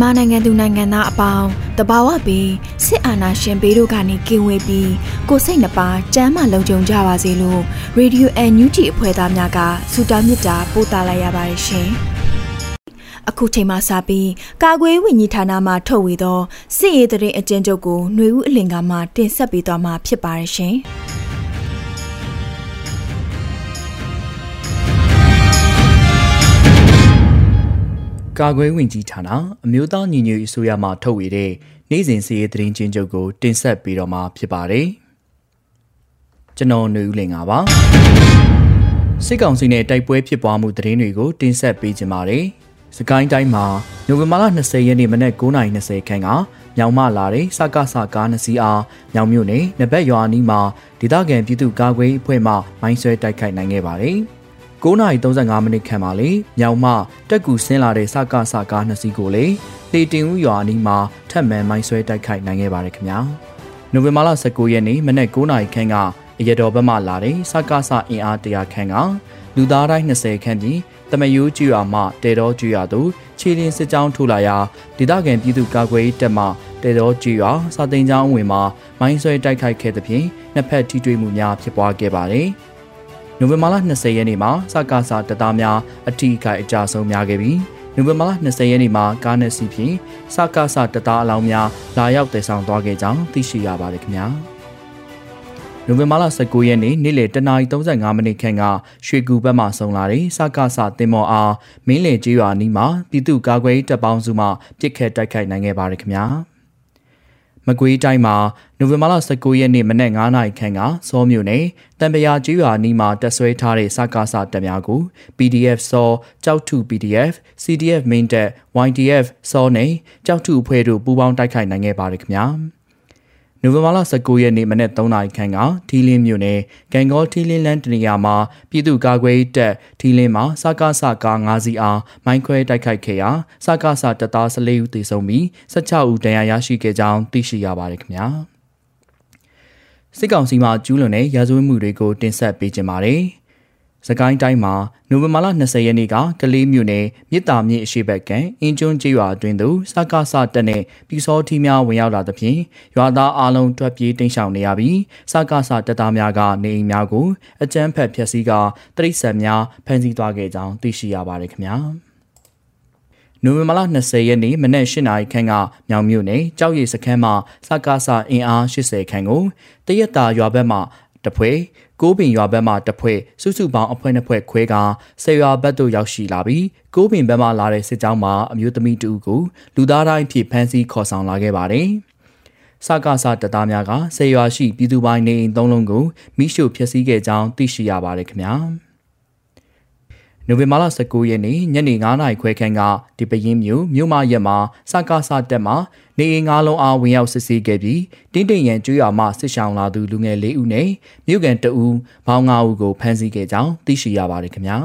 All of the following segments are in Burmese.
မြန်မာနိုင်ငံသူနိုင်ငံသားအပေါင်းတဘာဝပြီးစစ်အာဏာရှင်ဘေးတို့ကနေကင်းဝေးပြီးကိုစိတ်နှပါစမ်းမလုံးကြုံကြပါစေလို့ရေဒီယိုအန်ယူဂျီအဖွဲ့သားများကဆုတောင်းမေတ္တာပို့သလိုက်ရပါတယ်ရှင်။အခုချိန်မှစပြီးကာကွယ်ဝင်ကြီးဌာနမှထုတ်ဝေသောစစ်ရေးတရင်အကျဉ်းချုပ်ကိုຫນွေဦးအလင်ကမှတင်ဆက်ပေးသွားမှာဖြစ်ပါတယ်ရှင်။ ကာကွယ်ဝင်ကြီးဌာနအမျိုးသားညီညွတ်ရေးအစိုးရမှထုတ်ဝေတဲ့နိုင်စဉ်စီးရေးသတင်းချင်းချုပ်ကို တင်ဆက်ပေးတော့မှာဖြစ်ပါတယ်။ကျွန်တော်ຫນွေဦးလင်ပါစစ်ကောင်စီနဲ့တိုက်ပွဲဖြစ်ပွားမှုသတင်းတွေကိုတင်ဆက်ပေးကြပါမယ်။စကိုင်းတိုင်းမှာနိုဝင်ဘာလ20ရက်နေ့မနက်9:20ခန်းကမြောင်မလာတဲ့စကစကားနှစ်စီးအားမြောင်မြို့နယ်နဘက်ရွာနီးမှာဒေသခံပြည်သူ့ကာကွယ်အဖွဲ့မှမိုင်းဆွဲတိုက်ခိုက်နိုင်ခဲ့ပါတယ်။ 9:35မိနစ်ခန့်မှာလေမြောင်မှတက်ကူဆင်းလာတဲ့စကစကားနှစ်စီးကိုလေလေတင်ဦးရွာအနီးမှာထပ်မံမိုင်းဆွဲတိုက်ခိုက်နိုင်ခဲ့ပါတယ်ခင်ဗျာနိုဝင်ဘာလ19ရက်နေ့မနက်9:00ခန့်ကအရတော်ဘက်မှလာတဲ့စကစအင်အား100ခန့်ကလူသားတိုင်း20ခန့်ပြီးတမယိုးကျွာမှတေတော်ကျွာသို့ခြေလင်းစစ်ကြောင်းထိုးလာရာဒေသခံပြည်သူကာကွယ်ရေးတပ်မှတေတော်ကျွာစာတင်ကျောင်းဝင်မှာမိုင်းဆွဲတိုက်ခိုက်ခဲ့သဖြင့်နှစ်ဖက်ထိတွေ့မှုများဖြစ်ပွားခဲ့ပါတယ်။ နိုဝင်ဘာလ20ရက်နေ့မှာစကားစာတသားများအထီးခိုက်အကြဆုံးများခဲ့ပြီးနိုဝင်ဘာလ20ရက်နေ့မှာကားနဲ့စီးဖြင့်စကားစာတသားအလောင်းများလာရောက်တည်ဆောင်သွားခဲ့ကြောင်းသိရှိရပါတယ်ခင်ဗျာနိုဝင်ဘာလ19ရက်နေ့နေ့လယ်တနာရီ35မိနစ်ခန့်ကရွှေကူဘက်မှဆုံလာတဲ့စကားစာတင်မော်အားမင်းလယ်ကျေးရွာနီးမှာပြည်သူ့ကာကွယ်ရေးတပ်ပေါင်းစုမှပစ်ခတ်တိုက်ခိုက်နိုင်ခဲ့ပါတယ်ခင်ဗျာ မကွေးတိုင်းမှာနိုဝင်ဘာလ19ရက်နေ့မနက်9:00နာရီခန့်ကစောမြို့နယ်တံပရာကျွာနီးမှာတက်ဆွဲထားတဲ့စကားစတပ်များကို PDF စောကြောက်ထု PDF CDF main တပ် YDF စောနဲ့ကြောက်ထုအဖွဲ့တို့ပူးပေါင်းတိုက်ခိုက်နိုင်ခဲ့ပါတယ်ခင်ဗျာ။ နိုဝင်ဘာလ19ရက်နေ့မနက်3နာရီခန့်ကထီလင်းမြို့နယ်ဂန်ဂေါထီလင်းလန်းတနေရာမှာပြည်သူ့ကာကွယ်ရေးတပ်ထီလင်းမှာစကားစကား9စီးအားမိုင်းခွဲတိုက်ခိုက်ခဲ့ရာစကားစတပ်သား14ဦးသေဆုံးပြီး16ဦးဒဏ်ရာရရှိခဲ့ကြောင်းသိရှိရပါတယ်ခင်ဗျာစစ်ကောင်စီမှကျူးလွန်တဲ့ရာဇဝတ်မှုတွေကိုတင်ဆက်ပေးကြပါမယ်။ စကိုင်းတိုင်းမှာနိုဝင်ဘာလ20ရက်နေ့ကကလေးမြို့နယ်မြစ်တာမြစ်အရှိဘက်ကအင်းကျွန်းကျေးရွာအတွင်းသို့စကားစတက်နဲ့ပြည်စောထီးများဝင်ရောက်လာသဖြင့်ရွာသားအလုံးထွက်ပြေးတိမ်းရှောင်နေရပြီးစကားစတက်သားများကနေအိမ်များကိုအကြမ်းဖက်ဖျက်ဆီးကတရိတ်ဆန်များဖမ်းဆီးသွားခဲ့ကြောင်းသိရှိရပါတယ်ခင်ဗျာနိုဝင်ဘာလ20ရက်နေ့မနက်၈နာရီခန့်ကမြောင်မြို့နယ်ကြောက်ရည်စခန်းမှာစကားစအင်အား80ခန့်ကိုတရက်တာရွာဘက်မှတဖွဲ ကိုးပင်ရွာဘက်မှတဖွဲစုစုပေါင်းအဖွဲ့နှစ်ဖွဲ့ခွဲကဆေရွာဘက်သို့ရောက်ရှိလာပြီးကိုးပင်ဘက်မှလာတဲ့စစ်ကြောင်းမှာအမျိုးသမီးတူကိုလူသားတိုင်းဖြစ်ဖမ်းဆီးခေါ်ဆောင်လာခဲ့ပါတယ်။စကားစတသားများကဆေရွာရှိပြည်သူပိုင်းနေအိမ်သုံးလုံးကိုမိရှုဖျက်ဆီးခဲ့ကြောင်းသိရှိရပါတယ်ခင်ဗျာ။နိုဝင်ဘာလ19ရက်နေ့ညနေ9:00နာရီခွဲခန့်ကဒီပရင်မြို့မြို့မရက်မှာစကားစတက်မှာ နေအိမ်ငါးလုံးအားဝင်ရောက်စစ်ဆေးခဲ့ပြီးတင်းတိမ်ရန်ကျွေးရမှစစ်ဆောင်လာသူလူငယ်၄ဦးနဲ့မြို့ကန်တဦးဘောင်း၅ဦးကိုဖမ်းဆီးခဲ့ကြောင်းသိရှိရပါတယ်ခင်ဗျာ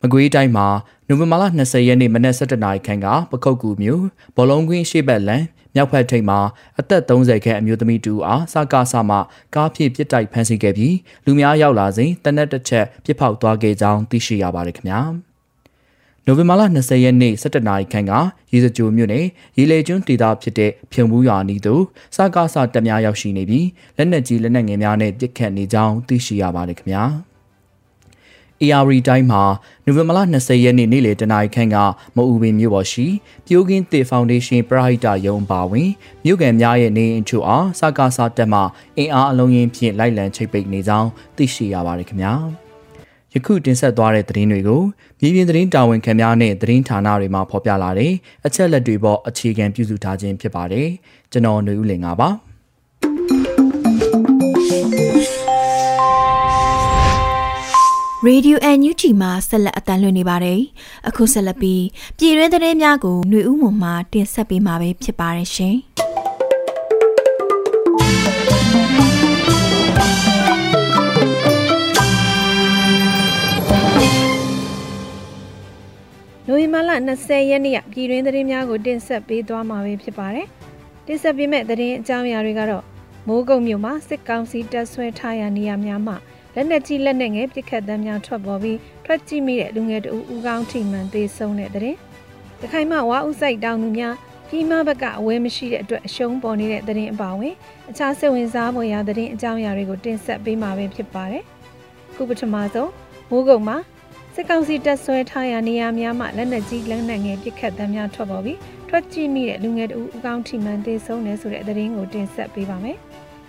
မကွေးတိုင်းမှာနိုဝင်ဘာလ20ရက်နေ့မနက်7:00နာရီခန့်ကပခုတ်ကူမြို့ဘောလုံးကွင်းရှေ့ဘက်လမ်းမြောက်ဖက်ထိပ်မှာအသက်30ခန့်အမျိုးသမီးတူအားစကားဆမှကားဖြည့်ပစ်တိုက်ဖမ်းဆီးခဲ့ပြီးလူများရောက်လာစဉ်တနက်တစ်ချက်ပြစ်ဖောက်သွားခဲ့ကြောင်းသိရှိရပါတယ်ခင်ဗျာ။ နနိုဝင်ဘာလ20ရက်နေ့17နာရီခန့်ကရေစကြိုမြို့နယ်ရေလေကျွန်းဒေသဖြစ်တဲ့ဖြုံဘူးရွာနီးသို့စကားစတက်များရောက်ရှိနေပြီးလက်နက်ကြီးလက်နက်ငယ်များနဲ့ပစ်ခတ်နေကြောင်းသိရှိရပါတယ်ခင်ဗျာ။ AR တိုင်းမှာနိုဝင်ဘာလ20ရက်နေ့နေ့လယ်တနာရီခန့်ကမအူပင်မြို့ပေါ်ရှိပြိုးကင်းတေဖောင်ဒေးရှင်းပရဟိတယုံပါဝင်မြို့ကန်များရဲ့နေအိမ်ချို့အားစကားစားတက်မှအင်အားအလုံးရင်းဖြင့်လိုက်လံချိတ်ပိတ်နေကြောင်းသိရှိရပါတယ်ခင်ဗျာ ယခုတင်ဆက်သွားတဲ့သတင်းတွေကိုမြေပြင်သတင်းတာဝန်ခံများနဲ့သတင်းဌာနတွေမှာဖော်ပြလာတဲ့အချက်လက်တွေပေါ်အခြေခံပြုစုထားခြင်းဖြစ်ပါတယ်ကျွန်တော်ຫນွေဦးလင်ပါ ရေဒီယို NUG မှာဆက်လက်အတန်းလွှင့်နေပါတယ်။အခုဆက်လက်ပြီးပြည်တွင်းသတင်းများကိုຫນွေဦးမှမှတင်ဆက်ပေးမှာပဲဖြစ်ပါတယ်ရှင်။ နိုဝင်ဘာလ20ရက်နေ့ကပြည်တွင်းသတင်းများကိုတင်ဆက်ပေးသွားမှာပဲဖြစ်ပါတယ်။တင်ဆက်ပေးမဲ့သတင်းအကြောင်းအရာတွေကတော့မိုးကုတ်မြို့မှာစစ်ကောင်စီတပ်ဆွဲထားရာနေရာများမှာလက်နက်ကြီးလက်နက်ငယ်ပစ်ခတ်သံများထွက်ပေါ်ပြီးထွက်ကြည့်မိတဲ့လူငယ်တဦးဦးကောင်းထိမှန်သေးဆုံးတဲ့တဲ့။တခိုင်မှဝါဥဆိုင်တောင်သူများပြည်မဘက်ကအဝဲမရှိတဲ့အတွက်အရှုံးပေါ်နေတဲ့တဲ့။အပါဝင်အခြားစိတ်ဝင်စားဖွယ်ရာတဲ့အကြောင်းအရာတွေကိုတင်ဆက်ပေးမှာပဲဖြစ်ပါတယ်။ခုပထမဆုံးမိုးကုတ်မှာ စစ်ကောင်စီတပ်ဆွဲထားရာနေရာများမှာလက်နက်ကြီးလက်နက်ငယ်ပစ်ခတ်သံများထွက်ပေါ်ပြီးထွက်ကြည့်မိတဲ့လူငယ်တဦးဦးကောင်းထိမှန်သေးဆုံးတယ်ဆိုတဲ့သတင်းကိုတင်ဆက်ပေးပါမယ်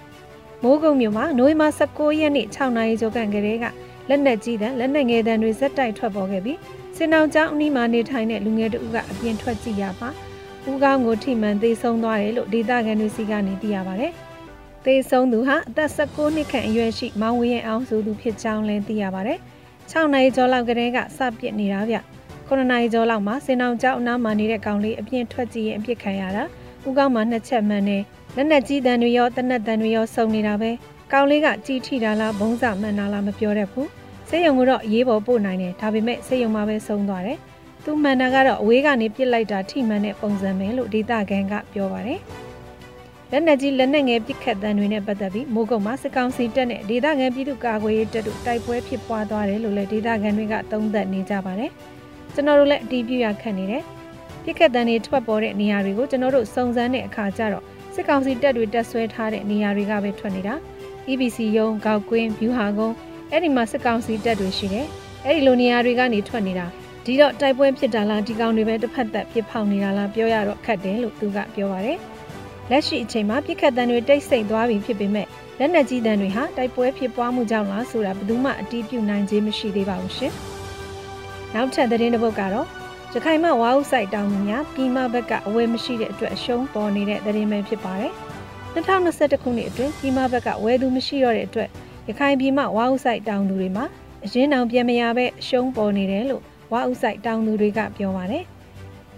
။မိုးကုံမြို့မှာနိုဝင်ဘာ16ရက်နေ့6နာရီကျော်ကန်ကလေးကလက်နက်ကြီးတဲ့လက်နက်ငယ်တံတွေဇက်တိုက်ထွက်ပေါ်ခဲ့ပြီးစင်အောင်ကျောင်းအနီးမှာနေထိုင်တဲ့လူငယ်တဦးကအပြင်ထွက်ကြည့်ရပါဦးကောင်းကိုထိမှန်သေးဆုံးသွားတယ်လို့ဒေသခံတွေစီကနေသိရပါတယ်။သေဆုံးသူဟာအသက်16နှစ်ခန့်အရွယ်ရှိမောင်ဝင်းအောင်ဆိုသူဖြစ်ကြောင်းလည်းသိရပါတယ်။ 6နာရီကျော်လောက်ကတည်းကစပစ်နေတာဗျ။9နာရီကျော်လောက်မှာစင်အောင်ကျောင်းအနားမှာနေတဲ့ကောင်လေးအပြင်ထွက်ကြည့်ရင်အပြစ်ခံရတာဦးကောင်းမှာနှစ်ချက်မှန်နေလက်နက်ကြီးတန်တွေရောတနက်တန်တွေရောစုံနေတာပဲကောင်းလေးကကြည်ထိတာလားဘုံစမှန်တာလားမပြောတတ်ဘူးစေယုံကတော့အေးပေါ်ပို့နိုင်တယ်ဒါပေမဲ့စေယုံမှာပဲဆုံးသွားတယ်သူမှန်တာကတော့အဝေးကနေပြစ်လိုက်တာထိမှန်တဲ့ပုံစံပဲလို့ဒေတာကန်ကပြောပါတယ် လက်နက်ကြီးလက်နက်ငယ်ပစ်ခတ်တံတွေနဲ့ပတ်သက်ပြီးမိုးကုတ်မှာစစ်ကောင်စီတပ်နဲ့ဒေသခံပြည်သူ့ကာကွယ်ရေးတပ်တို့တိုက်ပွဲဖြစ်ပွားသွားတယ်လို့လည်းဒေသခံတွေကသုံးသပ်နေကြပါတယ်ကျွန်တော်တို့လည်းအတီးပြရခတ်နေတယ်ပြစ်ခတ်တံတွေထွက်ပေါ်တဲ့နေရာတွေကိုကျွန်တော်တို့စုံစမ်းတဲ့အခါကျတော့စစ်ကောင်စီတပ်တွေတက်ဆွဲထားတဲ့နေရာတွေကပဲထွက်နေတာ EBC ရုံးကောက်ကွင်းဗျူဟာကုန်းအဲ့ဒီမှာစစ်ကောင်စီတပ်တွေရှိတယ်အဲ့ဒီလိုနေရာတွေကနေထွက်နေတာဒီတော့တိုက်ပွဲဖြစ်တာလားဒီကောင်တွေပဲတစ်ဖက်သက်ပြစ်ဖောက်နေတာလားပြောရတော့ခက်တယ်လို့သူကပြောပါတယ် လက်ရှိအချိန်မှာပြစ်ခတ်တံတွေတိတ်ဆိတ်သွားပြီဖြစ်ပေမဲ့လက်နက်ကြီးတံတွေဟာတိုက်ပွဲဖြစ်ပွားမှုကြောင့်လားဆိုတာဘယ်သူမှအတိပြုနိုင်ခြင်းမရှိသေးပါဘူးရှင်နောက်ထပ်သတင်းတစ်ပုဒ်ကတော့ရခိုင်မှဝါဥဆိုင်တောင်သူများပြည်မဘက်ကအဝယ်မရှိတဲ့အတွက်အရှုံးပေါ်နေတဲ့သတင်းပဲဖြစ်ပါတယ်။2021ခုနှစ်အတွင်းပြည်မဘက်ကဝယ်သူမရှိတော့တဲ့အတွက်ရခိုင်ပြည်မဝါဥဆိုင်တောင်သူတွေမှာအရင်တောင်ပြန်မရပဲအရှုံးပေါ်နေတယ်လို့ဝါဥဆိုင်တောင်သူတွေကပြောပါတယ်။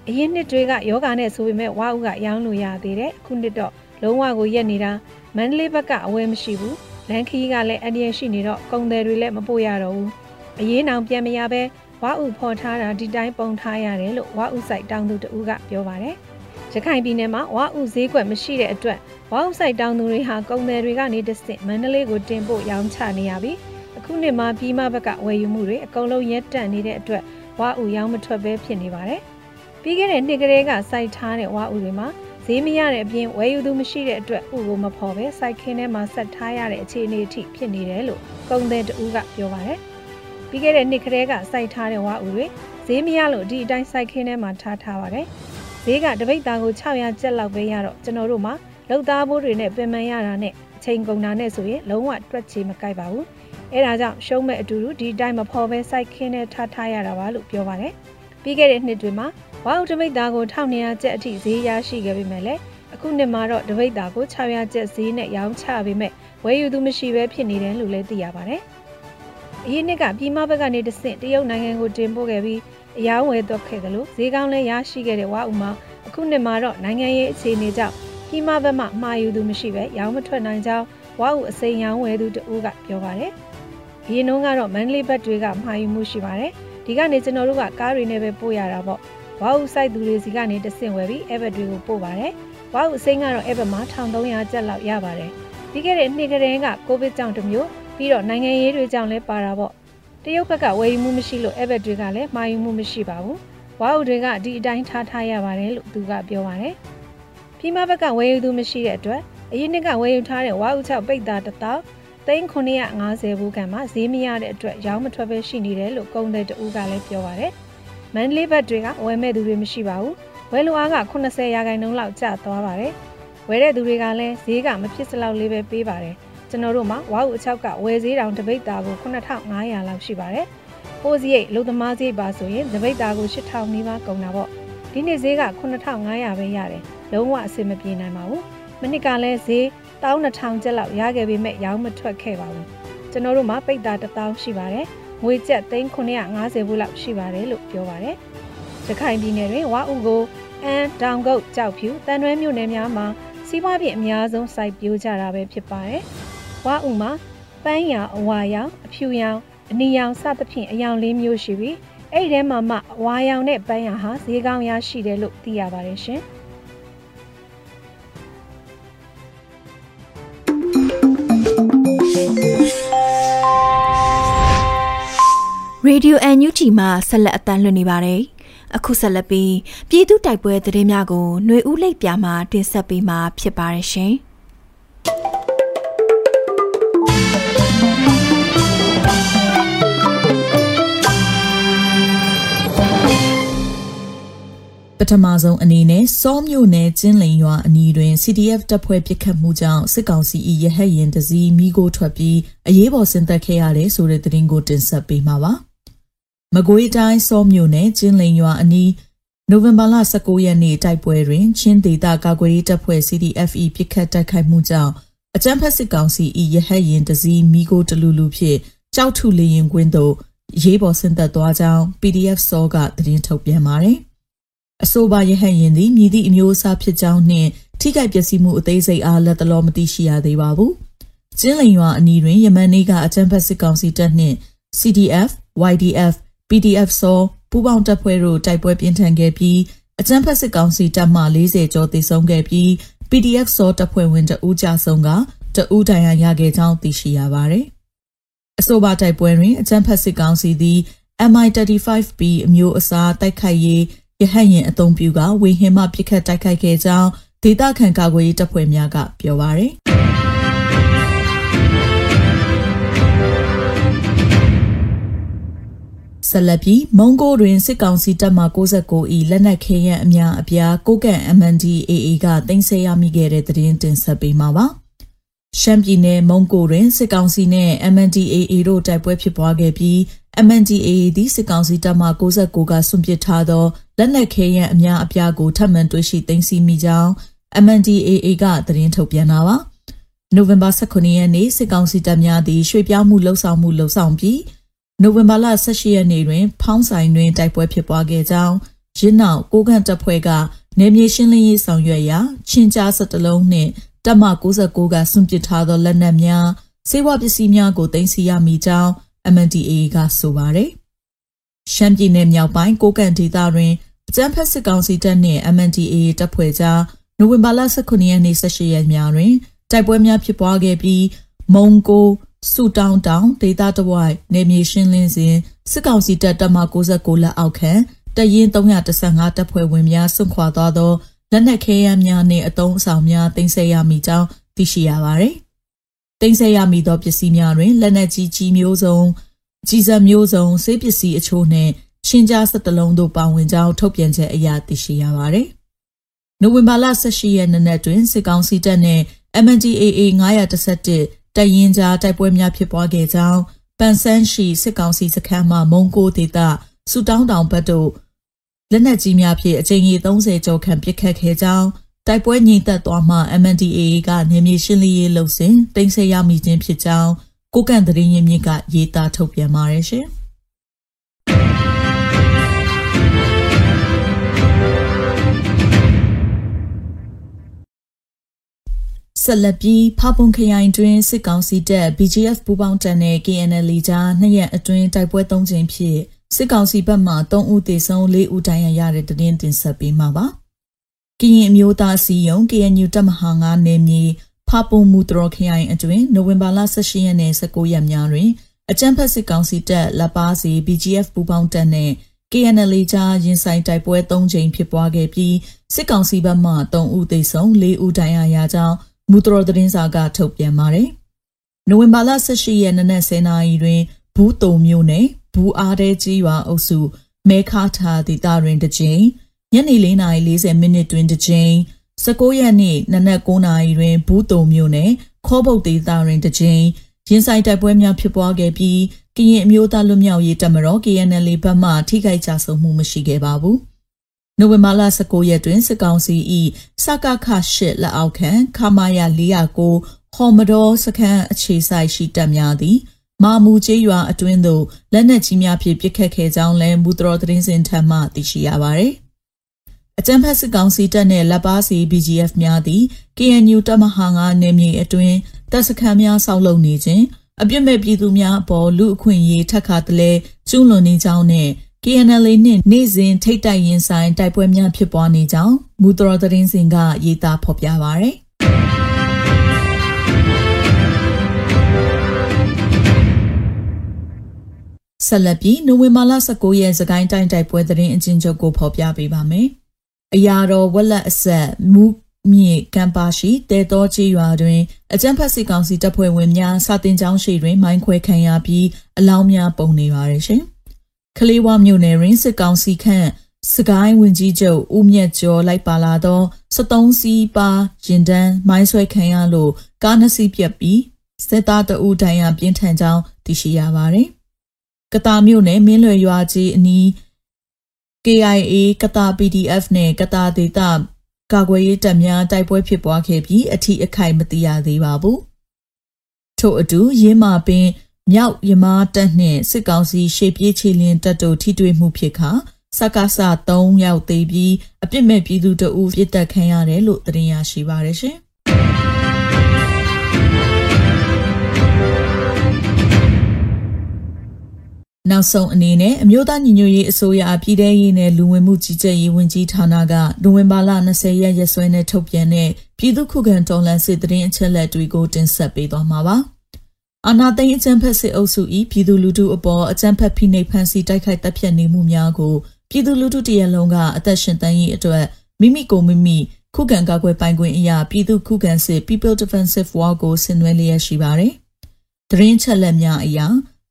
အရင်နှစ်တွေကယောဂာနဲ့ဆိုပေမဲ့ဝါဥကရောင်းလို့ရသေးတယ်။အခုနှစ်တော့လုံးဝကိုရက်နေတာမန္တလေးဘက်ကအဝယ်မရှိဘူး။လန်ခီကလည်းအန်ဒီရရှိနေတော့ကုန်တယ်တွေလည်းမပို့ရတော့ဘူး။အရင်တောင်ပြန်မရပဲဝါဥဖော်ထားတာဒီတိုင်းပုံထားရတယ်လို့ဝါဥဆိုင်တောင်သူတဦးကပြောပါတယ်။ရခိုင်ပြည်နယ်မှာဝါဥဈေးကွက်မရှိတဲ့အတွက်ဝါဥဆိုင်တောင်သူတွေဟာကုန်သည်တွေကနေတဆင့်မန္တလေးကိုတင်ပို့ရောင်းချနေရပြီးအခုနှစ်မှာပြည်မဘက်ကဝယ်ယူမှုတွေအကုန်လုံးရပ်တန့်နေတဲ့အတွက်ဝါဥရောင်းမထွက်ပဲဖြစ်နေပါတယ်။ ပြီးခဲ့တဲ့နှစ်ကလေးကစိုက်ထားတဲ့ဝါဥတွေမှာဈေးမရတဲ့အပြင်ဝယ်ယူသူမရှိတဲ့အတွက်ဥကိုမဖော်ပဲစိုက်ခင်းထဲမှာဆက်ထားရတဲ့အခြေအနေအထိဖြစ်နေတယ်လို့ကုန်သည်တဦးကပြောပါတယ်။ပြီးခဲ့တဲ့နှစ်ကလေးကစိုက်ထားတဲ့ဝါဥတွေဈေးမရလို့ဒီအတိုင်းစိုက်ခင်းထဲမှာထားထားပါတယ်ဈေးကတပိတ်သားကို600ကျပ်လောက်ပဲရတော့ကျွန်တော်တို့မှာလောက်သားဘိုးတွေနဲ့ပင်ပန်းရတာနဲ့အချိန်ကုန်တာနဲ့ဆိုရင်လုံးဝတွက်ချေမကိုက်ပါဘူးအဲဒါကြောင့်ရှုံးမဲ့အတူတူဒီအတိုင်းမဖော်ပဲစိုက်ခင်းထဲထားထားရတာပါလို့ပြောပါတယ်ပြီးခဲ့တဲ့နှစ်တွေမှာ ဝါဥတပိတ်သားကို1200ကျပ်အထိဈေးရရှိခဲ့ပေမဲ့လည်းအခုနှစ်မှာတော့တပိတ်သားကို600ကျပ်ဈေးနဲ့ရောင်းချပေမဲ့ဝယ်ယူသူမရှိဘဲဖြစ်နေတယ်လို့လည်းသိရပါတယ်အရင်နှစ်ကပြည်မဘက်ကနေတဆင့်တရုတ်နိုင်ငံကိုတင်ပို့ခဲ့ပြီးအယောင်းဝယ်တော့ခဲ့တယ်လို့ဈေးကောင်းလည်းရရှိခဲ့တဲ့ဝါဥမှာအခုနှစ်မှာတော့နိုင်ငံရေးအခြေအနေကြောင့်ပြည်မဘက်မှမှာယူသူမရှိပဲရောင်းမထွက်နိုင်ကြောင်းဝါဥအစိမ်းရောင်းဝယ်သူတဦးကပြောပါတယ်။ဒီနှုန်းကတော့မန္တလေးဘက်တွေကမှာယူမှုရှိပါတယ်။ဒီကနေကျွန်တော်တို့ကကားတွေနဲ့ပဲပို့ရတာပေါ့။ ဝါဥစိုက်သူတွေစီကနေတဆင့်ဝယ်ပြီးအဲဘက်တွေကိုပို့ပါတယ်။ဝါဥအစိမ်းကတော့အဲဘက်မှာ1300ကျပ်လောက်ရပါတယ်။ပြီးခဲ့တဲ့နှစ်ကတည်းကကိုဗစ်ကြောင့်တမျိုးပြီးတော့နိုင်ငံရေးတွေကြောင့်လည်းပါတာပေါ့တရုတ်ဘက်ကဝယ်ယူမှုမရှိလို့အဲ့ဘက်တွေကလည်းမှာယူမှုမရှိပါဘူးဝါအုပ်တွေကဒီအတိုင်းထားထားရပါတယ်လို့သူကပြောပါတယ်။ဖီးမဘက်ကဝယ်ယူသူမရှိတဲ့အတွက်အရင်နှစ်ကဝယ်ယူထားတဲ့ဝါအုပ်6ပိတ်သားတစ်တောက်3950ဘူးကန်မှာဈေးမရတဲ့အတွက်ရောင်းမထွက်ပဲရှိနေတယ်လို့ကုန်းတဲ့တူကလည်းပြောပါတယ်။ မန်လေးဘက်တွေကဝယ်မဲ့သူတွေမရှိပါဘူး။ဝယ်လိုအားက80ရာခိုင်နှုန်းလောက်ကျသွားပါတယ်။ဝယ်တဲ့သူတွေကလည်းဈေးကမဖြစ်စလောက်လေးပဲပေးပါတယ်။ကျွန်တော်တို့မှာဝါဟုအချောက်ကဝယ်ဈေးတောင်တပိတ်သားကို9500လောက်ရှိပါတယ်။ပိုးစရိတ်လုံသမားစရိတ်ပါဆိုရင်တပိတ်သားကို8000နီးပါးကုန်တာပေါ့။ဒီနေ့ဈေးက9500ပဲရတယ်။လုံးဝအဆင်မပြေနိုင်ပါဘူး။မနစ်ကလည်းဈေး12000ကျပ်လောက်ရခဲ့ပေမဲ့ရောင်းမထွက်ခဲ့ပါဘူးကျွန်တော်တို့မှာပိတ်တာ1000ရှိပါတယ် ငွေကျပ်3950ဘူးလောက်ရှိပါတယ်လို့ပြောပါတယ်ရခိုင်ပြည်နယ်တွင်ဝါဥကိုအန်တောင်ကုတ်ကြောက်ဖြူတန်ရွဲမြို့နယ်များမှာစီးပွားဖြစ်အများဆုံးစိုက်ပျိုးကြတာပဲဖြစ်ပါတယ်ဝါဥမှာပန်းရောင်အဝါရောင်အဖြူရောင်အနီရောင်စသဖြင့်အယောင်လေးမျိုးရှိပြီးအဲ့ဒီထဲမှာမှအဝါရောင်နဲ့ပန်းရောင်ဟာဈေးကောင်းရရှိတယ်လို့သိရပါတယ်ရှင်။ Radio NUG မှာဆက်လက်အသံလွှင့်နေပါတယ်။အခုဆက်လက်ပြီးပြည်သူတိုက်ပွဲသတင်းများကိုຫນွေဦးလိပ်ပြမှာတင်ဆက်ပေးမှာဖြစ်ပါတယ်ရှင်။ပထမဆုံးအနေနဲ့စောမြို့နယ်ကျင်းလိန်ရွာအနီးတွင် CDF တပ်ဖွဲ့ပစ်ခတ်မှုကြောင့်စစ်ကောင်စီ၏ရဟတ်ရင်တစည်းမိကိုထွက်ပြီးအရေးပေါ်ဆင်သက်ခဲ့ရတဲ့ဆိုတဲ့သတင်းကိုတင်ဆက်ပေးမှာပါ။ မကွေးတိုင်းစောမြို့နယ်ကျင်းလိန်ရွာအနီးနိုဝင်ဘာလ19ရက်နေ့တိုက်ပွဲတွင်ချင်းဒေသကာကွယ်ရေးတပ်ဖွဲ့ CDFE ပစ်ခတ်တိုက်ခိုက်မှုကြောင့်အကြမ်းဖက်စစ်ကောင်စီ၏ရဟတ်ရင်တစည်းမိကိုတလူလူဖြင့်ကြောက်ထုလေရင်ကွင်းသို့ရေးပေါ်ဆင်းသက်သွားကြောင်း PDF စောကသတင်းထုတ်ပြန်ပါတယ်။အဆိုပါရဟတ်ရင်သည်မြည်သည့်အမျိုးအစားဖြစ်ကြောင်းနှင့်ထိခိုက်ပျက်စီးမှုအသေးစိတ်အားလက်တလောမသိရှိရသေးပါဘူး။ကျင်းလိန်ရွာအနီးတွင်ယမန်နေ့ကအကြမ်းဖက်စစ်ကောင်စီတပ်နှင့် CDF, YDF PDF စောပူးပေါင်းတပ်ဖွဲ့တို့တိုက်ပွဲပြင်းထန်ခဲ့ပြီးအကြမ်းဖက်စစ်ကောင်စီတပ်မှ40ကျော်သေဆုံးခဲ့ပြီး PDF စောတပ်ဖွဲ့ဝင်တဦးကြဆုံးကတဦးတိုင်ရရခဲ့ကြောင်းသိရှိရပါတယ်။အဆိုပါတိုက်ပွဲတွင်အကြမ်းဖက်စစ်ကောင်စီသည် MI35B အမျိုးအစားတိုက်ခိုက်ရေးရဟတ်ရင်အုံပြုကဝေဟင်မှပစ်ခတ်တိုက်ခိုက်ခဲ့ကြောင်းဒေသခံကာကွယ်ရေးတပ်ဖွဲ့များကပြောပါရယ်။ ဆက်လက်ပြီးမုံကိုတွင်စစ်ကောင်စီတပ်မှ69ဤလက်နက်ခဲယမ်းအများအပြားကိုကန့် MNDAA ကတင်ဆက်ရမိခဲ့တဲ့သတင်းတင်ဆက်ပေးမှာပါရှမ်းပြည်နယ်မုံကိုတွင်စစ်ကောင်စီနဲ့ MNDAA တို့တိုက်ပွဲဖြစ်ပွားခဲ့ပြီး MNDAA သည်စစ်ကောင်စီတပ်မှ69ကဆွန့်ပစ်ထားသောလက်နက်ခဲယမ်းအများအပြားကိုထပ်မံတွေ့ရှိသိမ်းဆည်းမိကြောင်း MNDAA ကသတင်းထုတ်ပြန်တာပါနိုဝင်ဘာ18ရက်နေ့စစ်ကောင်စီတပ်များသည်ရွှေ့ပြောင်းမှုလှုပ်ဆောင်မှုလှုပ်ဆောင်ပြီး နိုဝင်ဘာလ18ရက်နေ့တွင် ဖောင်းဆိုင်တွင်တိုက်ပွဲဖြစ်ပွားခဲ့ကြောင်းရင်းနောက်ကိုကန့်တပ်ဖွဲ့ကနေမြေရှင်းလင်းရေးဆောင်ရွက်ရာချင်းကြားစတလုံးနှင့်တပ်မ69ကစွန့်ပစ်ထားသောလက်နက်များစေဝပစ္စည်းများကိုတင်စီရမိကြောင်း MNDAA ကဆိုပါတယ်။ရှမ်းပြည်နယ်မြောက်ပိုင်းကိုကန့်ဒေသတွင်အကြမ်းဖက်စစ်ကောင်စီတပ်နှင့် MNDAA တပ်ဖွဲ့ကြားနိုဝင်ဘာလ18ရက်နေ့18ရက်များတွင်တိုက်ပွဲများဖြစ်ပွားခဲ့ပြီးမုံကို ဆူတောင်းတောင်ဒေသတဝိုက်နေမြေရှင်းလင်းစဉ်စစ်ကောင်စီတပ်တပ်မ69လက်အောက်ခံတရင်315တပ်ဖွဲ့ဝင်များဆွန့်ခွာသွားသောလက်နက်ခဲယမ်းများနှင့်အုံအဆောင်များတင်ဆက်ရမိကြောင်းသိရှိရပါသည်။တင်ဆက်ရမိသောပစ္စည်းများတွင်လက်နက်ကြီးကြီးမျိုးစုံကြီးစံမျိုးစုံဆေးပစ္စည်းအချို့နှင့်ချင်းကြားစက်တလုံးတို့ပါဝင်ကြောင်းထုတ်ပြန်ချက်အရသိရှိရပါသည်။နိုဝင်ဘာလ18ရက်နေ့တွင်စစ်ကောင်စီတပ်နှင့် MNDAA 911 တရင်ကြားတိုက်ပွဲများဖြစ်ပွားခဲ့ကြောင်းပန်ဆန်းရှိစစ်ကောင်စီစခန်းမှမုံကိုဒေသစူတောင်းတောင်ဘက်တို့လက်နက်ကြီးများဖြင့်အကြိမ်ကြီး30ကျော်ခန့်ပစ်ခတ်ခဲ့ကြောင်းတိုက်ပွဲငြိမ်သက်သွားမှ MNDAA ကနေမြေရှင်းလင်းရေးလုပ်စဉ်တင်ဆက်ရမိခြင်းဖြစ်ကြောင်းကိုကန့်သတင်းရင်းမြစ်ကရေးသားထုတ်ပြန်ပါတယ်ရှင်။ ဆက်လက်ပြီးဖပွန်ခရိုင်တွင်စစ်ကောင်စီတပ် BGF ပူးပေါင်းတပ်နဲ့ KNL ကြားနှစ်ရက်အတွင်းတိုက်ပွဲ၃ချိန်ဖြင့်စစ်ကောင်စီဘက်မှ3ဦးသေဆုံး4ဦးဒဏ်ရာရတဲ့တည်င်းတင်ဆက်ပေးမှာပါ။ကရင်အမျိုးသားစီယုံ KNU တပ်မဟာ9နယ်မြေဖပွန်မူတရခရိုင်အတွင်းနိုဝင်ဘာလ18ရက်နေ့19ရက်များတွင်အကြမ်းဖက်စစ်ကောင်စီတပ်လက်ပါစီ BGF ပူးပေါင်းတပ်နဲ့ KNL ကြားရင်ဆိုင်တိုက်ပွဲ၃ကြိမ်ဖြစ်ပွားခဲ့ပြီးစစ်ကောင်စီဘက်မှ3ဦးသေဆုံး4ဦးဒဏ်ရာရကြောင်း မူတတော်သတင်းစာကထုတ်ပြန်ပါတယ်။နိုဝင်ဘာလ18ရက်နေ့နက်10:00နာရီတွင်ဘူးတုံမြို့နယ်ဘူးအားတဲကြီးရွာအုပ်စုမဲခါထာဒေသတွင်တစ်ကြိမ်ညနေ4:40မိနစ်တွင်တစ်ကြိမ်19ရက်နေ့နနက်9:00နာရီတွင်ဘူးတုံမြို့နယ်ခေါ်ပုတ်ဒေသတွင်တစ်ကြိမ်ရင်ဆိုင်တိုက်ပွဲများဖြစ်ပွားခဲ့ပြီးကရင်အမျိုးသားလွတ်မြောက်ရေးတပ်မတော် KNL ဘက်မှထိခိုက်ကြဆုံးမှုမရှိခဲ့ပါဘူး။ နိုဝင်ဘာလ19ရက်တွင်စစ်ကောင်စီ၏စကခ8လက်အောက်ခံခမာယာ409ဟော်မတော်စခန်းအခြေဆိုင်ရှိတပ်များသည်မာမူကျေးရွာအတွင်းသို့လက်နက်ကြီးများဖြင့်ပစ်ခတ်ခဲ့ကြောင်းလည်းမူတော်သတင်းစင်ထံမှသိရှိရပါသည်။အကြံဖက်စစ်ကောင်စီတပ်နှင့်လက်ပါစီ BGF များသည် KNU တပ်မဟာ9နယ်မြေအတွင်းတပ်စခန်းများဆောက်လုပ်နေခြင်းအပြစ်မဲ့ပြည်သူများအပေါ်လူအခွင့်အရေးထက်ခါတလဲကျူးလွန်နေကြောင်းနဲ့ KNL နှင့်နေ့စဉ်ထိတ်တိုက်ရင်ဆိုင်တိုက်ပွဲများဖြစ်ပွားနေကြောင်းမူတော်သတင်းစင်ကရေးသားဖော်ပြပါရယ်ဆက်လက်ပြီးနိုဝင်ဘာလ19ရက်စကိုင်းတိုင်းတိုက်ပွဲသတင်းအချင်းချုပ်ကိုဖော်ပြပေးပါမယ်။အရာတော်ဝက်လက်အဆက်မူမြေကမ်ပါရှိတဲတော်ချေရွာတွင်အကြံဖက်စစ်ကောင်စီတပ်ဖွဲ့ဝင်များစာတင်ကြောင်းရှိတွင်မိုင်းခွဲခံရပြီးအလောင်းများပုံနေပါရရှင်။ ကလေးဝမြို့နယ်ရင်းစစ်ကောင်စီခန့်စကိုင်းဝင်ကြီးချုပ်ဦးမြတ်ကျော်လိုက်ပါလာသော73စီးပါရင်တန်းမိုင်းဆွဲခံရလို့ကားနှစ်စီးပြက်ပြီးစစ်သားတအူဒဏ်ရာပြင်းထန်ကြောင်းသိရှိရပါတယ်။ကတာမြို့နယ်မင်းလွယ်ရွာကြီးအနီး KIA ကတာ PDF နဲ့ကတာဒေတာကာကွယ်ရေးတပ်များတိုက်ပွဲဖြစ်ပွားခဲ့ပြီးအထီးအခိုက်မသိရသေးပါဘူး။ထို့အတူရင်းမာပင် မြောက်ရမားတပ်နှင့်စစ်ကောင်စီရှေ့ပြေးချီလင်းတပ်တို့ထိတွေ့မှုဖြစ်ခါစကားစ3ရောက်သေးပြီးအပြစ်မဲ့ပြည်သူတို့ပြစ်တက်ခံရတယ်လို့သတင်းရရှိပါရရှင်။နောက်ဆုံးအနေနဲ့အမျိုးသားညီညွတ်ရေးအစိုးရပြည်ထရေးနဲ့လူဝင်မှုကြီးကြပ်ရေးဝန်ကြီးဌာနကနိုဝင်ဘာလ20ရက်ရက်စွဲနဲ့ထုတ်ပြန်တဲ့ပြည်သူ့ခုခံတော်လှန်စစ်တရင်အချက်လက်တွေကိုတင်ဆက်ပေးသွားမှာပါ။ အာနာသိန်းအကြံဖက်စစ်အုပ်စု၏ပြည်သူလူထုအပေါ်အကြံဖက်ဖိနှိပ်ဖန်ဆီးတိုက်ခိုက်တပ်ဖြတ်နေမှုများကိုပြည်သူလူထုတရလုံးကအသက်ရှင်တမ်းရေးအတွက်မိမိကိုမိမိခုခံကာကွယ်ပိုင်ခွင့်အရာပြည်သူခုခံစစ် People Defensive War ကိုဆင်နွှဲလျက်ရှိပါတယ်။တရင်ချက်လက်များအရာ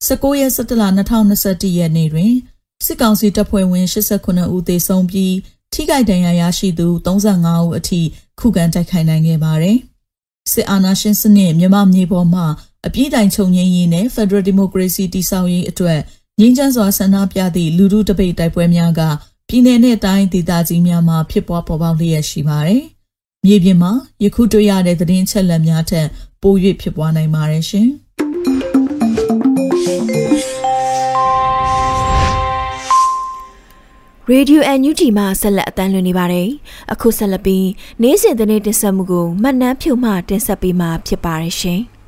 19ရက်17လ2021ရက်နေ့တွင်စစ်ကောင်စီတပ်ဖွဲ့ဝင်89ဦးသေဆုံးပြီးထိခိုက်ဒဏ်ရာရရှိသူ35ဦးအထိခုခံတိုက်ခိုက်နိုင်ခဲ့ပါတယ်။စစ်အာဏာရှင်စနစ်မြန်မာမြေပေါ်မှာ အပြည့်တိုင်ချုပ်ငြိမ်းရေးနဲ့ Federal Democracy တည်ဆောက်ရေးအတွက်ငြိမ်းချမ်းစွာဆန္ဒပြသည့်လူထုတပိတ်တိုက်ပွဲများကပြည်내နဲ့တိုင်းဒေသကြီးများမှာဖြစ်ပွားပေါ်ပေါက်လျက်ရှိပါတယ်။မြေပြင်မှာယခုတွေ့ရတဲ့သတင်းချက်လက်များထက်ပို၍ဖြစ်ပွားနိုင်ပါတယ်ရှင်။ Radio NUG မှာဆက်လက်အတန်းလွှင့်နေပါတယ်။အခုဆက်လက်ပြီးနေ့စဉ်သတင်းတင်ဆက်မှုကိုမှတ်နှမ်းဖြုံမှတင်ဆက်ပေးမှာဖြစ်ပါတယ်ရှင်။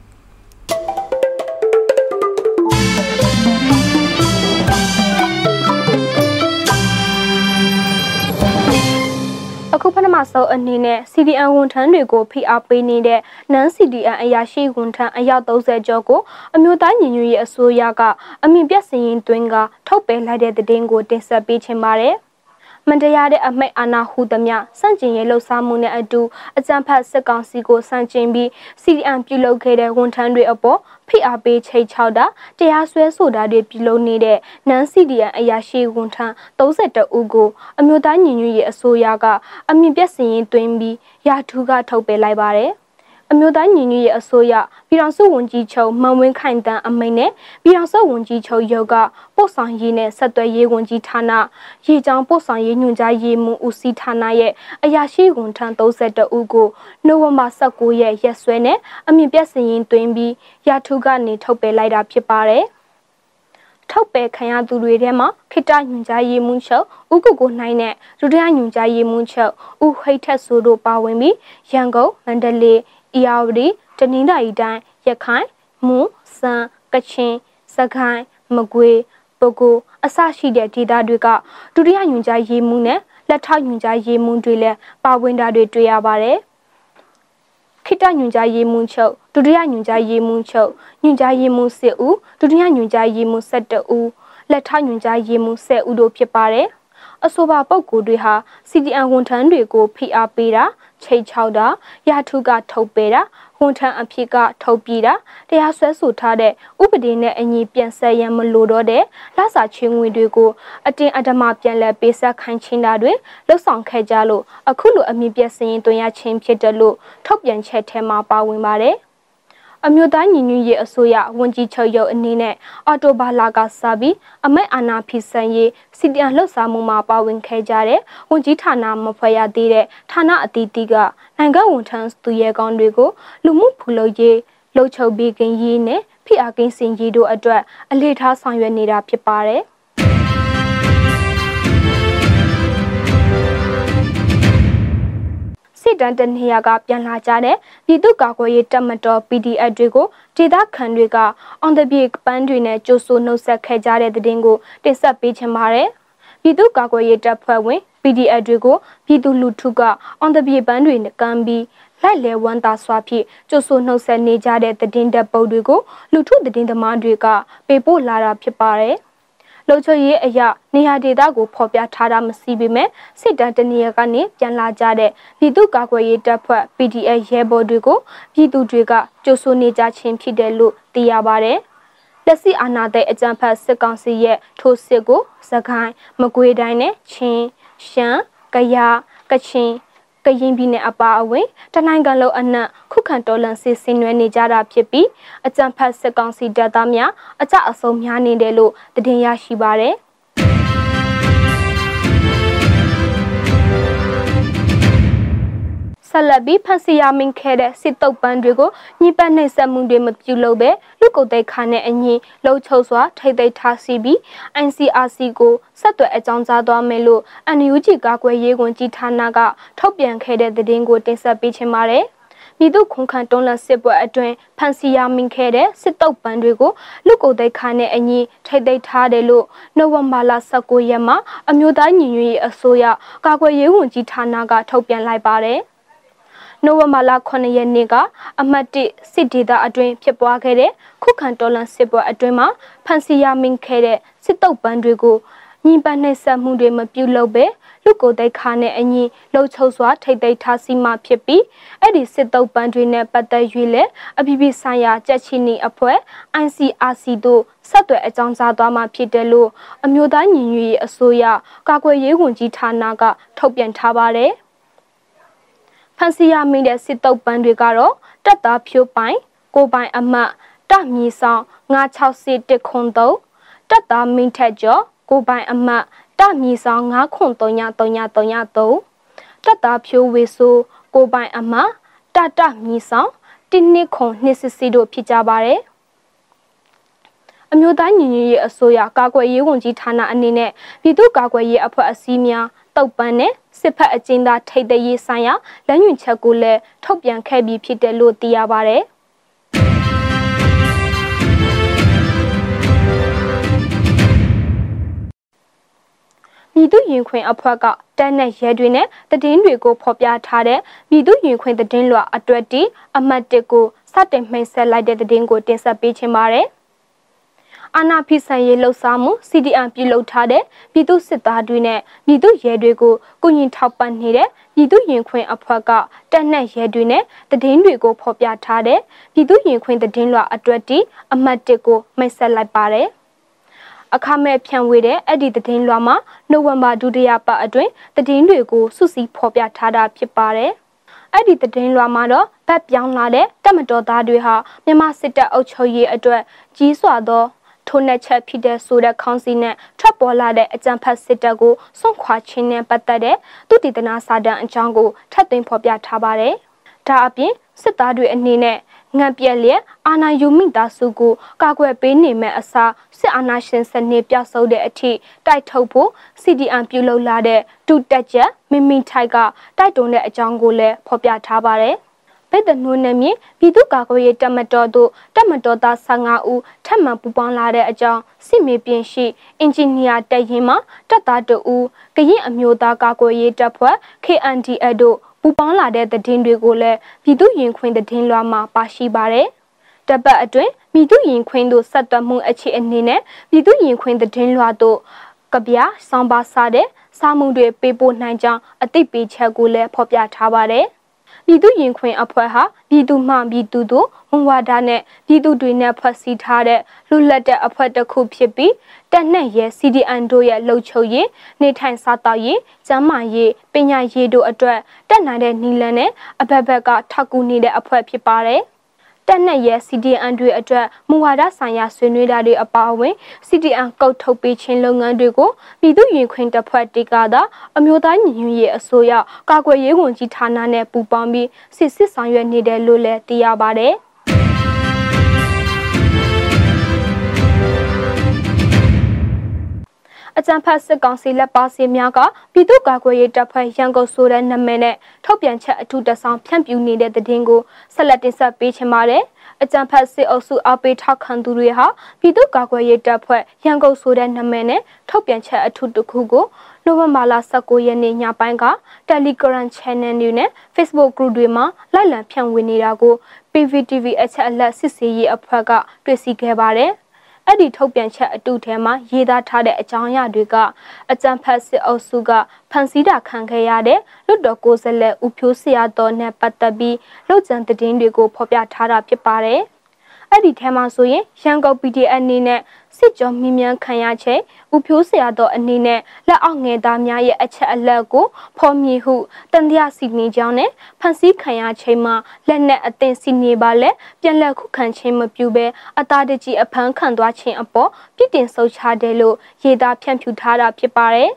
အခုပထမဆုံးအနေနဲ့ CDN ဝန်ထမ်းတွေကိုဖိအားပေးနေတဲ့ Non CDN အရာရှိဝန်ထမ်းအယောက်30ကျော်ကိုအမျိုးသားညီညွတ်ရေးအစိုးရကအမိပြတ်စည်ရင်တွင်ကထုတ်ပယ်လိုက်တဲ့တဲ့င်းကိုတင်ဆက်ပေးချင်ပါတယ်။ မတရားတဲ့အမိတ်အာဏာဟူသမျှစန့်ကျင်ရေးလှုပ်ရှားမှုနဲ့အတူအကြမ်းဖက်စစ်ကောင်စီကိုစန့်ကျင်ပြီး CDM ပြုလုပ်ခဲ့တဲ့ဝန်ထမ်းတွေအပေါ်ဖိအားပေးချိတ်ချောက်တာတရားစွဲဆိုတာတွေပြုလုပ်နေတဲ့နန် CDM အရာရှိဝန်ထမ်း32ဦးကိုအမျိုးသားညီညွတ်ရေးအစိုးရကအမြင့်ပြည့်စင်ရင်တွင်ပြီးရာထူးကထုတ်ပယ်လိုက်ပါတယ် အမျိုးသားညီညွတ်ရေးအစိုးရပြည်ထောင်စုဝန်ကြီးချုပ်မန်ဝင်းခိုင်တန်းအမိန့်နဲ့ပြည်ထောင်စုဝန်ကြီးချုပ်ရုပ်ကပို့ဆောင်ရေးနဲ့ဆက်သွယ်ရေးဝန်ကြီးဌာနရေကြောင်းပို့ဆောင်ရေးညွှန်ကြားရေးမှူးဦးစီးဌာနရဲ့အရာရှိဝန်ထမ်း32ဦးကိုနိုဝင်ဘာ19ရက်ရက်စွဲနဲ့အမြင့်ပြတ်စည်ရင်တွင်ပြီးရာထူးကနေထုတ်ပယ်လိုက်တာဖြစ်ပါတယ်ထုတ်ပယ်ခံရသူတွေထဲမှာခိတညွန်ကြားရေးမှူးချုပ်ဥကုကိုနိုင်နဲ့ဒုတိယညွန်ကြားရေးမှူးချုပ်ဥဟိတ်ထက်ဆိုတို့ပါဝင်ပြီးရန်ကုန်မန္တလေး။ ဤယာဝတီတနင်္သာရီတိုင်းရခိုင်မွန်စံကချင်စကိုင်းမကွေးပဲခူးအစရှိတဲ့ဒေသတွေကဒုတိယညွှန်ကြားရေးမှူးနဲ့လက်ထောက်ညွှန်ကြားရေးမှူးတွေလည်းပါဝင်တာတွေတွေ့ရပါတယ်။ခိတညွှန်ကြားရေးမှူးချုပ်ဒုတိယညွှန်ကြားရေးမှူးချုပ်ညွှန်ကြားရေးမှူး10ဦးဒုတိယညွှန်ကြားရေးမှူး12ဦးလက်ထောက်ညွှန်ကြားရေးမှူး10ဦးတို့ဖြစ်ပါတယ်။အဆိုပါပုဂ္ဂိုလ်တွေဟာ CDN ဝန်ထမ်းတွေကိုဖိအားပေးတာ ချိတ်ချောက်တာရာထုကထုတ်ပေးတာဝန်ထမ်းအဖြစ်ကထုတ်ပြတာတရားစွဲဆိုထားတဲ့ဥပဒေနဲ့အညီပြန်ဆက်ရန်မလိုတော့တဲ့လစာချင်းငွေတွေကိုအတင်းအဓမ္မပြန်လည်ပေးဆက်ခိုင်းခြင်းတာတွေလှုပ်ဆောင်ခဲ့ကြလို့အခုလိုအမြင့်ပြည့်စည်ရင်တွင်ရခြင်းဖြစ်တယ်လို့ထုတ်ပြန်ချက်ထဲမှာပါဝင်ပါတယ်။ အမျိုးသားညီညွတ်ရေးအစိုးရဝန်ကြီးချုပ်ရုပ်အနေနဲ့အော်တိုဘာလာကစပြီးအမိတ်အာဏာဖီဆန်ရေးစီတန်လှုပ်ရှားမှုမှာပါဝင်ခဲ့ကြတဲ့ဝန်ကြီးဌာနမဖွဲ့ရသေးတဲ့ဌာနအသီးသီးကနိုင်ငံဝန်ထမ်းသူရဲကောင်းတွေကိုလူမှုဖူလုံရေးလှုပ်ချုပ်ပြီးကင်းရေးနဲ့ဖိအားကင်းစင်ရေးတို့အတွက်အလေးထားဆောင်ရွက်နေတာဖြစ်ပါတယ် စစ်တမ်းတနေရာကပြန်လာကြတဲ့ပြည်သူ့ကာကွယ်ရေးတပ်မတော် PDF တွေကိုဒေသခံတွေက on the beat ပန်းတွေနဲ့ကြိုးဆိုနှုတ်ဆက်ခဲ့ကြတဲ့တဲ့တင်ကိုတင်ဆက်ပေးချင်ပါတယ်။ပြည်သူ့ကာကွယ်ရေးတပ်ဖွဲ့ဝင် PDF တွေကိုပြည်သူလူထုက on the beat ပန်းတွေနဲ့ကမ်းပြီးလိုက်လဲဝမ်းသာစွာဖြင့်ကြိုးဆိုနှုတ်ဆက်နေကြတဲ့တဲ့တင်တပ်ပုတ်တွေကိုလူထုတဲ့တင်သမားတွေကပေးပို့လာတာဖြစ်ပါတယ်။ လုံခြုံရေးအရာနေရာဒေသကိုဖော်ပြထားတာမရှိပေမဲ့စစ်တမ်းတနေရာကနေပြန်လာကြတဲ့ပြည်သူ့ကာကွယ်ရေးတပ်ဖွဲ့ PDF ရဲဘော်တွေကိုပြည်သူတွေကကြိုးဆိုနေကြခြင်းဖြစ်တယ်လို့သိရပါတယ်။လက်ရှိအာဏာသိမ်းအကြမ်းဖက်စစ်ကောင်စီရဲ့ထိုးစစ်ကိုစကိုင်းမကွေးတိုင်းနဲ့ချင်းရှမ်းကယားကချင် ကရင်ပြည်နယ်အပါအဝင်တနိုင်ငံလုံးအနှံ့ခုခံတော်လှန်စစ်ဆင်နွှဲနေကြတာဖြစ်ပြီးအကြံဖတ်စစ်ကောင်စီတပ်သားများအကြအဆုံးများနေတယ်လို့သတင်းရရှိပါရယ်။ ဆက်လက်ပြီးဖန်စီယာမင်ခဲတဲ့စစ်တုပ်ပန်းတွေကိုညှိပတ်နှိပ်စက်မှုတွေမပြုလုပ်ပဲလူကိုယ်တိုင်ခါနဲ့အညီလှုပ်ချုပ်စွာထိတ်သိမ်းထားစီပြီး NCRC ကိုဆက်သွယ်အကြောင်းကြားသွားမယ်လို့ NUG ကာကွယ်ရေးဝန်ကြီးဌာနကထုတ်ပြန်ခဲ့တဲ့သတင်းကိုတင်ဆက်ပေးချင်ပါတယ်။ပြည်သူခုံခံတွန်းလှန်စစ်ပွဲအတွင်းဖန်စီယာမင်ခဲ့တဲ့စစ်တုပ်ပန်းတွေကိုလူကိုယ်တိုင်ခါနဲ့အညီထိတ်သိမ်းထားတယ်လို့နိုဝင်ဘာလ19ရက်မှာအမျိုးသားညီညွတ်ရေးအစိုးရကာကွယ်ရေးဝန်ကြီးဌာနကထုတ်ပြန်လိုက်ပါတယ်။ နိုဝင်ဘာလ9ရက်နေ့ကအမှတ်1စစ်ဒေသအတွင်းဖြစ်ပွားခဲ့တဲ့ခုခံတော်လှန်စစ်ပွဲအတွင်းမှာဖန်စီရမင်းခဲ့တဲ့စစ်တုပ်ပန်းတွေကိုညီပန်းနှိပ်စက်မှုတွေမပြုလုပ်ပဲလူကိုယ်တိုက်ခါနဲ့အညီလှုပ်ချုပ်စွာထိတ်သိမ်းထားစီမှဖြစ်ပြီးအဲ့ဒီစစ်တုပ်ပန်းတွေနဲ့ပတ်သက်၍လည်းအပြည်ပြည်ဆိုင်ရာကြက်ချီနီအဖွဲ့ ICRC တို့ဆက်သွယ်အကြောင်းကြားသွားမှာဖြစ်တယ်လို့အမျိုးသားညီညွတ်ရေးအစိုးရကာကွယ်ရေးဝန်ကြီးဌာနကထုတ်ပြန်ထားပါတယ်ဖ န်စီရမိတဲ့စစ်တုပ်ပန်းတွေကတော့တက်သားဖြိုးပိုင်ကိုပိုင်အမတ်တမီဆောင်960တခွန်3တက်သားမင်းထက်ကျော်ကိုပိုင်အမတ်တမီဆောင်9ခွန်33333တက်သားဖြိုးဝေဆိုးကိုပိုင်အမတ်တတမီဆောင်1နှစ်ခွန်2စစ်စီတို့ဖြစ်ကြပါတယ်အမျိုးသားညီညွတ်ရေးအစိုးရကာကွယ်ရေးဝန်ကြီးဌာနအနေနဲ့ပြည်သူ့ကာကွယ်ရေးအဖွဲ့အစည်းများတုတ်ပန်းနဲ့ စစ်ဖက်အကျဉ်းသားထိတ်သိမ်းရေးဆိုင်ရာလမ်းညွှန်ချက်ကိုလည်းထုတ်ပြန်ခဲ့ပြီးဖြစ်တယ်လို့သိရပါဗျ။ပြည်သူရင်ခွင်အဖွဲ့ကတန်းနဲ့ရဲတွေနဲ့တည်င်းတွေကိုဖော်ပြထားတဲ့ပြည်သူရင်ခွင်တည်င်းလွှာအတွက်တီအမှတ်၁ကိုစတင်မှိတ်ဆက်လိုက်တဲ့တည်င်းကိုတင်ဆက်ပေးချင်ပါတယ်။ အာဏာဖီဆန်ရေးလှုပ်ရှားမှု CDM ပြုလုပ်ထားတဲ့ပြည်သူစစ်သားတွေနဲ့ပြည်သူရဲတွေကိုကုညီထောက်ပံ့နေတဲ့ပြည်သူရင်ခွင်အဖွဲ့ကတက်နှက်ရဲတွေနဲ့တည်င်းတွေကိုဖော်ပြထားတဲ့ပြည်သူရင်ခွင်တည်င်းလွှာအတွက်တီအမှတ်၁ကိုမိတ်ဆက်လိုက်ပါတယ်အခမဲ့ဖြန့်ဝေတဲ့အဲ့ဒီသတင်းလွှာမှာနိုဝင်ဘာဒုတိယပတ်အတွင်းသတင်းတွေကိုစုစည်းဖော်ပြထားတာဖြစ်ပါတယ်။အဲ့ဒီသတင်းလွှာမှာတော့ဗတ်ပြောင်းလာတဲ့တပ်မတော်သားတွေဟာမြန်မာစစ်တပ်အုပ်ချုပ်ရေးအတွက်ကြီးစွာသော ထိုးနှက်ချက်ဖြစ်တဲ့ဆိုတဲ့ခေါင်းစီနဲ့ထွက်ပေါ်လာတဲ့အကြံဖတ်စစ်တပ်ကိုစွန့်ခွာခြင်းနဲ့ပတ်သက်တဲ့သူတည်တနာစာတမ်းအကြောင်းကိုထပ်သွင်းဖော်ပြထားပါတယ်။ဒါအပြင်စစ်သားတွေအနေနဲ့ငံပြက်လျက်အာနာယူမိသားစုကိုကာကွယ်ပေးနေမဲ့အစားစစ်အာဏာရှင်စနစ်ပြောက်ဆုံးတဲ့အထိတိုက်ထုတ်ဖို့ CDM ပြုလုပ်လာတဲ့တူတက်ချက်မင်းမင်းထိုက်ကတိုက်တွန်းတဲ့အကြောင်းကိုလည်းဖော်ပြထားပါတယ်။ ဗိတ်တနုနဲ့မြင့်ပြည်သူ့ကာကွယ်ရေးတပ်မတော်တို့တပ်မတော်သား15ဦးထပ်မံပူးပေါင်းလာတဲ့အကြောင်းစစ်မေပြင်ရှိအင်ဂျင်နီယာတပ်ရင်းမှတပ်သားတဦးကရင်အမျိုးသားကာကွယ်ရေးတပ်ဖွဲ့ KNDA တို့ပူးပေါင်းလာတဲ့သတင်းတွေကိုလည်းပြည်သူ့ရင်ခွင်သတင်းလွှာမှာပါရှိပါတယ်တပတ်အတွင်းမိသူရင်ခွင်းတို့ဆက်သွယ်မှုအခြေအနေနဲ့မိသူရင်ခွင်းသတင်းလွှာတို့ကဗျာဆောင်းပါးစားတဲ့စာမှုတွေပေးပို့နိုင်ကြောင်းအသိပေးချက်ကိုလည်းဖော်ပြထားပါတယ်။ ပြည်သူရင်ခွင်အဖွဲ့ဟာပြည်သူမှပြည်သူတို့ဝန်ဝါဒနဲ့ပြည်သူတွေနဲ့ဖွဲ့စည်းထားတဲ့လူလက်တဲ့အဖွဲ့တစ်ခုဖြစ်ပြီးတက်နဲ့ရဲ CDN တို့ရဲ့လှုပ်ချုပ်ရေးနေထိုင်စားတောက်ရေးကျန်းမာရေးပညာရေးတို့အတွက်တက်နိုင်တဲ့နီလန်နဲ့အဘက်ဘက်ကထောက်ကူနေတဲ့အဖွဲ့ဖြစ်ပါတယ်။ တက်နဲ့ရဲ့ CDN တွေအတွက်မူဝါဒဆိုင်ရာဆွေးနွေးတာတွေအပါအဝင် CDN ကုတ်ထုတ်ပေးခြင်းလုပ်ငန်းတွေကိုပြည်သူ့ရင်ခွင်တပ်ဖွဲ့တေကသာအမျိုးသားညီညွတ်ရေးအစိုးရကာကွယ်ရေးဝန်ကြီးဌာနနဲ့ပူးပေါင်းပြီးစစ်စစ်ဆောင်ရွက်နေတယ်လို့လည်းသိရပါတယ်။ အကြံဖတ်စစ်ကောင်စီလက်ပါစီများကပြည်သူ့ကာကွယ်ရေးတပ်ဖွဲ့ရန်ကုန်ဆိုတဲ့နာမည်နဲ့ထုတ်ပြန်ချက်အထူးတဆောင်ဖြန့်ပြူနေတဲ့သတင်းကိုဆက်လက်တင်ဆက်ပေးချင်ပါတယ်။အကြံဖတ်စစ်အုပ်စုအပေးထောက်ခံသူတွေဟာပြည်သူ့ကာကွယ်ရေးတပ်ဖွဲ့ရန်ကုန်ဆိုတဲ့နာမည်နဲ့ထုတ်ပြန်ချက်အထူးတစ်ခုကိုနိုဝင်ဘာလ19ရက်နေ့ညပိုင်းက Telegram Channel တွေနဲ့ Facebook Group တွေမှာလိုက်လံဖြန့်ဝေနေတာကို PVTV အချက်အလက်စစ်ဆေးရေးအဖွဲ့ကတွေ့ရှိခဲ့ပါတယ်။ အဲ့ဒီထုတ်ပြန်ချက်အတူထဲမှာရေးသားထားတဲ့အကြောင်းအရာတွေကအကြံဖတ်စစ်အုပ်စုကဖန်ဆီးတာခံခဲ့ရတဲ့လွတ်တော်ကိုယ်စားလှယ်ဦးဖြိုးဆရာတော်နဲ့ပတ်သက်ပြီးလှုပ်ကြံသတင်းတွေကိုဖော်ပြထားတာဖြစ်ပါတယ်။ အဲ့ဒီထဲမှာဆိုရင်ရန်ကုန် PDF အနေနဲ့စစ်ကြောမြင်းမြန်ခံရချက်ဥဖြိုးဆရာတော်အနေနဲ့လက်အောက်ငယ်သားများရဲ့အချက်အလက်ကိုဖော်မြည်ဟုတန်တရားစီနေကြောင်းနဲ့ဖန်ဆီးခံရချိန်မှာလက်နက်အသင်စီနေပါလဲပြန်လက်ခုခံခြင်းမပြုဘဲအသားတကြီးအဖမ်းခံသွားခြင်းအပေါ်ပြစ်တင်ဆုတ်ချတယ်လို့ရေးသားဖြန့်ဖြူထားတာဖြစ်ပါတယ်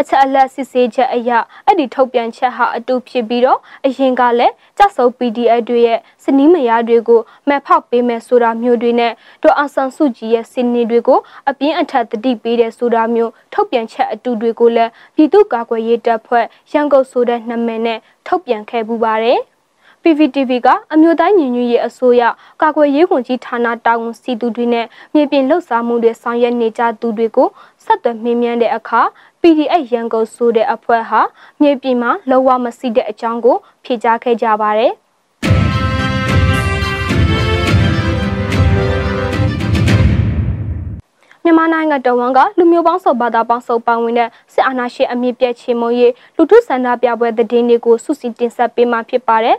အချက်အလက်စစ်ဆေးချက်အရအဲ့ဒီထုတ်ပြန်ချက်ဟာအတူဖြစ်ပြီးတော့အရင်ကလည်းကြဆုံ PDF တွေရဲ့စနီးမယားတွေကိုမက်ဖောက်ပေးမယ်ဆိုတာမျိုးတွေနဲ့ဒေါ်အောင်ဆန်းစုကြည်ရဲ့စနေတွေကိုအပြင်းအထက်တတိပေးတဲ့ဆိုတာမျိုးထုတ်ပြန်ချက်အတူတွေကိုလည်းပြည်သူ့ကာကွယ်ရေးတပ်ဖွဲ့ရန်ကုန်ဆိုတဲ့နာမည်နဲ့ထုတ်ပြန်ခဲ့ပူပါတယ်။ PVTV ကအမျိုးသားညီညွတ်ရေးအစိုးရကာကွယ်ရေးဝန်ကြီးဌာနတာဝန်စီသူတွေနဲ့မြေပြင်လှုပ်ရှားမှုတွေဆောင်ရွက်နေကြသူတွေကိုဆက်သွယ်မေးမြန်းတဲ့အခါ PDF ရန်ကုန်ဆိုတဲ့အဖွဲ့ဟာမြေပြင်မှာလောဝမစီတဲ့အကြောင်းကို ဖြေကြားခဲ့ကြပါတယ်မြန်မာနိုင်ငံတော်ဝန်ကလူမျိုးပေါင်းစုံဘာသာပေါင်းစုံပါဝင်တဲ့စစ်အာဏာရှင်အမြင့်ပြည့်ချေမုံရေးလူထုဆန္ဒပြပွဲသတင်းတွေကိုစုစည်းတင်ဆက်ပေးမှာဖြစ်ပါတယ်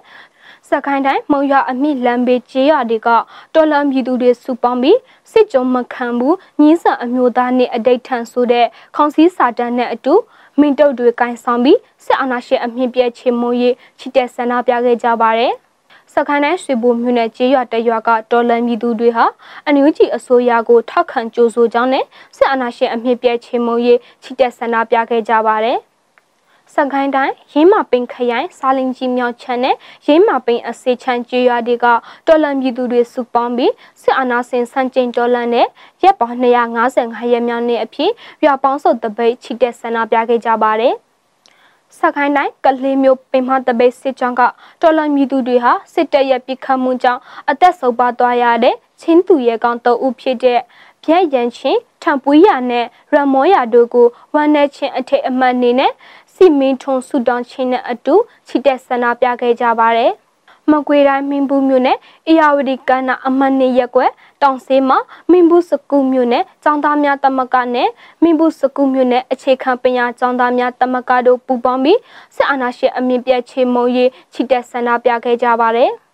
စကိုင်းတိုင်းမုံရွာအမိလမ်းဘေးကျေးရွာတွေကတော်လန်ပြည်သူတွေစုပေါင်းပြီးစစ်ကြုံမခံဘူးညီးဆန်အမျိုးသားနဲ့အတိတ်ထန်ဆိုတဲ့ခေါင်းစည်းစာတမ်းနဲ့အတူမင်းတုတ်တွေကင်ဆောင်ပြီးစစ်အာဏာရှင်အမြင့်ပြည့်ချေမွန်ရေးချစ်တဲ့ဆန္ဒပြခဲ့ကြပါတယ်စကိုင်းတိုင်းရွှေဘိုမြို့နယ်ကျေးရွာတရွာကတော်လန်ပြည်သူတွေဟာအန်ယူဂျီအစိုးရကိုထောက်ခံကြိုးဆိုကြောင်းနဲ့စစ်အာဏာရှင်အမြင့်ပြည့်ချေမုံရေးချစ်တဲ့ဆန္ဒပြခဲ့ကြပါတယ်။ စကိုင်းတိုင်းရင်းမာပင်ခရိုင်စာလင်ကြီးမြောက်ချမ်းနဲ့ရင်းမာပင်အစေချမ်းကျွော်တွေကတော်လန်ပြည်သူတွေစုပေါင်းပြီးစစ်အာဏာရှင်ဆန့်ကျင်တော်လန်နဲ့ရက်ပေါင်း255ရက်မြောက်နေ့အဖြစ်ရွာပေါင်းစုတပိတ်ချီတက်ဆန္ဒပြခဲ့ကြပါတယ်စခိုင်းတိုင်းကလေးမျိုးပင်မတပိတ်စစ်ကြောင်းကတော်လန်ပြည်သူတွေဟာစစ်တပ်ရဲ့ပြစ်ခတ်မှုကြောင့်အသက်ဆုံးပါသွားရတဲ့ချင်းသူရဲကောင်တအုပ်ဖြစ်တဲ့ဗျက်ရန်ချင်းထံပွေးရနဲ့ရမောရတို့ကိုဝမ်းနဲ့ချင်းအထိတ်အမှတ်နေနဲ့ စီမင်းထုံဆူတောင်းချင်းနဲ့အတူချီတက်ဆန္ဒပြခဲ့ကြပါတယ်။မကွေတိုင်းမင်းဘူးမြို့နယ်အေယာဝတီကမ်းနာအမတ်နေရက်ကွယ်တောင်ဆေးမှာမင်းဘူးစကူမြို့နယ်ចောင်းသားများတမကနဲ့မင်းဘူးစကူမြို့နယ်အခြေခံပညာចောင်းသားများတမကတို့ပူးပေါင်းပြီးစစ်အာဏာရှင်အမြင့်ပြည့်ချေမုံရေးချီတက်ဆန္ဒပြခဲ့ကြပါတယ်။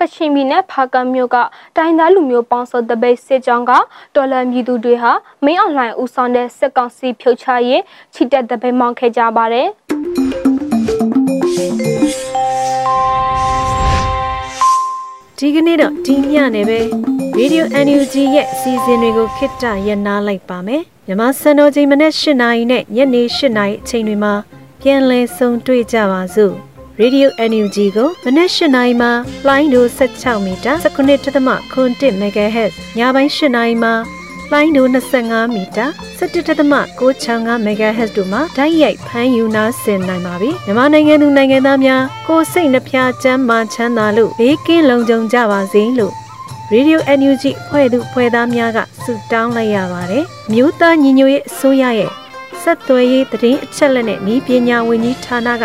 ကချင်ပြည်နယ်ဖာကံမြို့ကတိုင်းသားလူမျိုးပေါင်းစုံတပိတ်စစ်ကြောင်းကတော်လန်ပြည်သူတွေဟာမင်းအွန်လိုင်းဦးဆောင်တဲ့စစ်ကောင်စီဖြုတ်ချရေးချီတက်တပိတ်မောင်းခဲ့ကြပါတယ်ဒီကနေ့တော့ဒီညနေပဲ Radio NUG ရဲ့အစီအစဉ်တွေကိုခਿੱတရနာလိုက်ပါမယ်မြမစံတော်ချိန်မနေ့၈နာရီနဲ့ညနေ၈နာရီအချိန်တွေမှာပြန်လည်ဆုံတွေ့ကြပါစို့ Radio NUG ကိုမနက်၈နာရီမှလိုင်းဒို16မီတာ19.7 MHz ညပိုင်း၈နာရီမှလိုင်းဒို25မီတာ17.665 MHz တို့မှာဓာတ်ရိုက်ဖမ်းယူနာဆင်နိုင်ပါပြီမြန်မာနိုင်ငံသူနိုင်ငံသားများကိုစိတ်နှဖျားချမ်းမာချမ်းသာလို့ဘေးကင်းလုံခြုံကြပါစေလို့ Radio NUG ဖွဲ့သူဖွဲ့သားများကဆုတောင်းလိုက်ရပါတယ်မြို့သားညီညွတ်ရေးအစိုးရရဲ့ဆက်သွယ်ရေးသတင်းအချက်အလက်နဲ့ဤပညာဝန်ကြီးဌာနက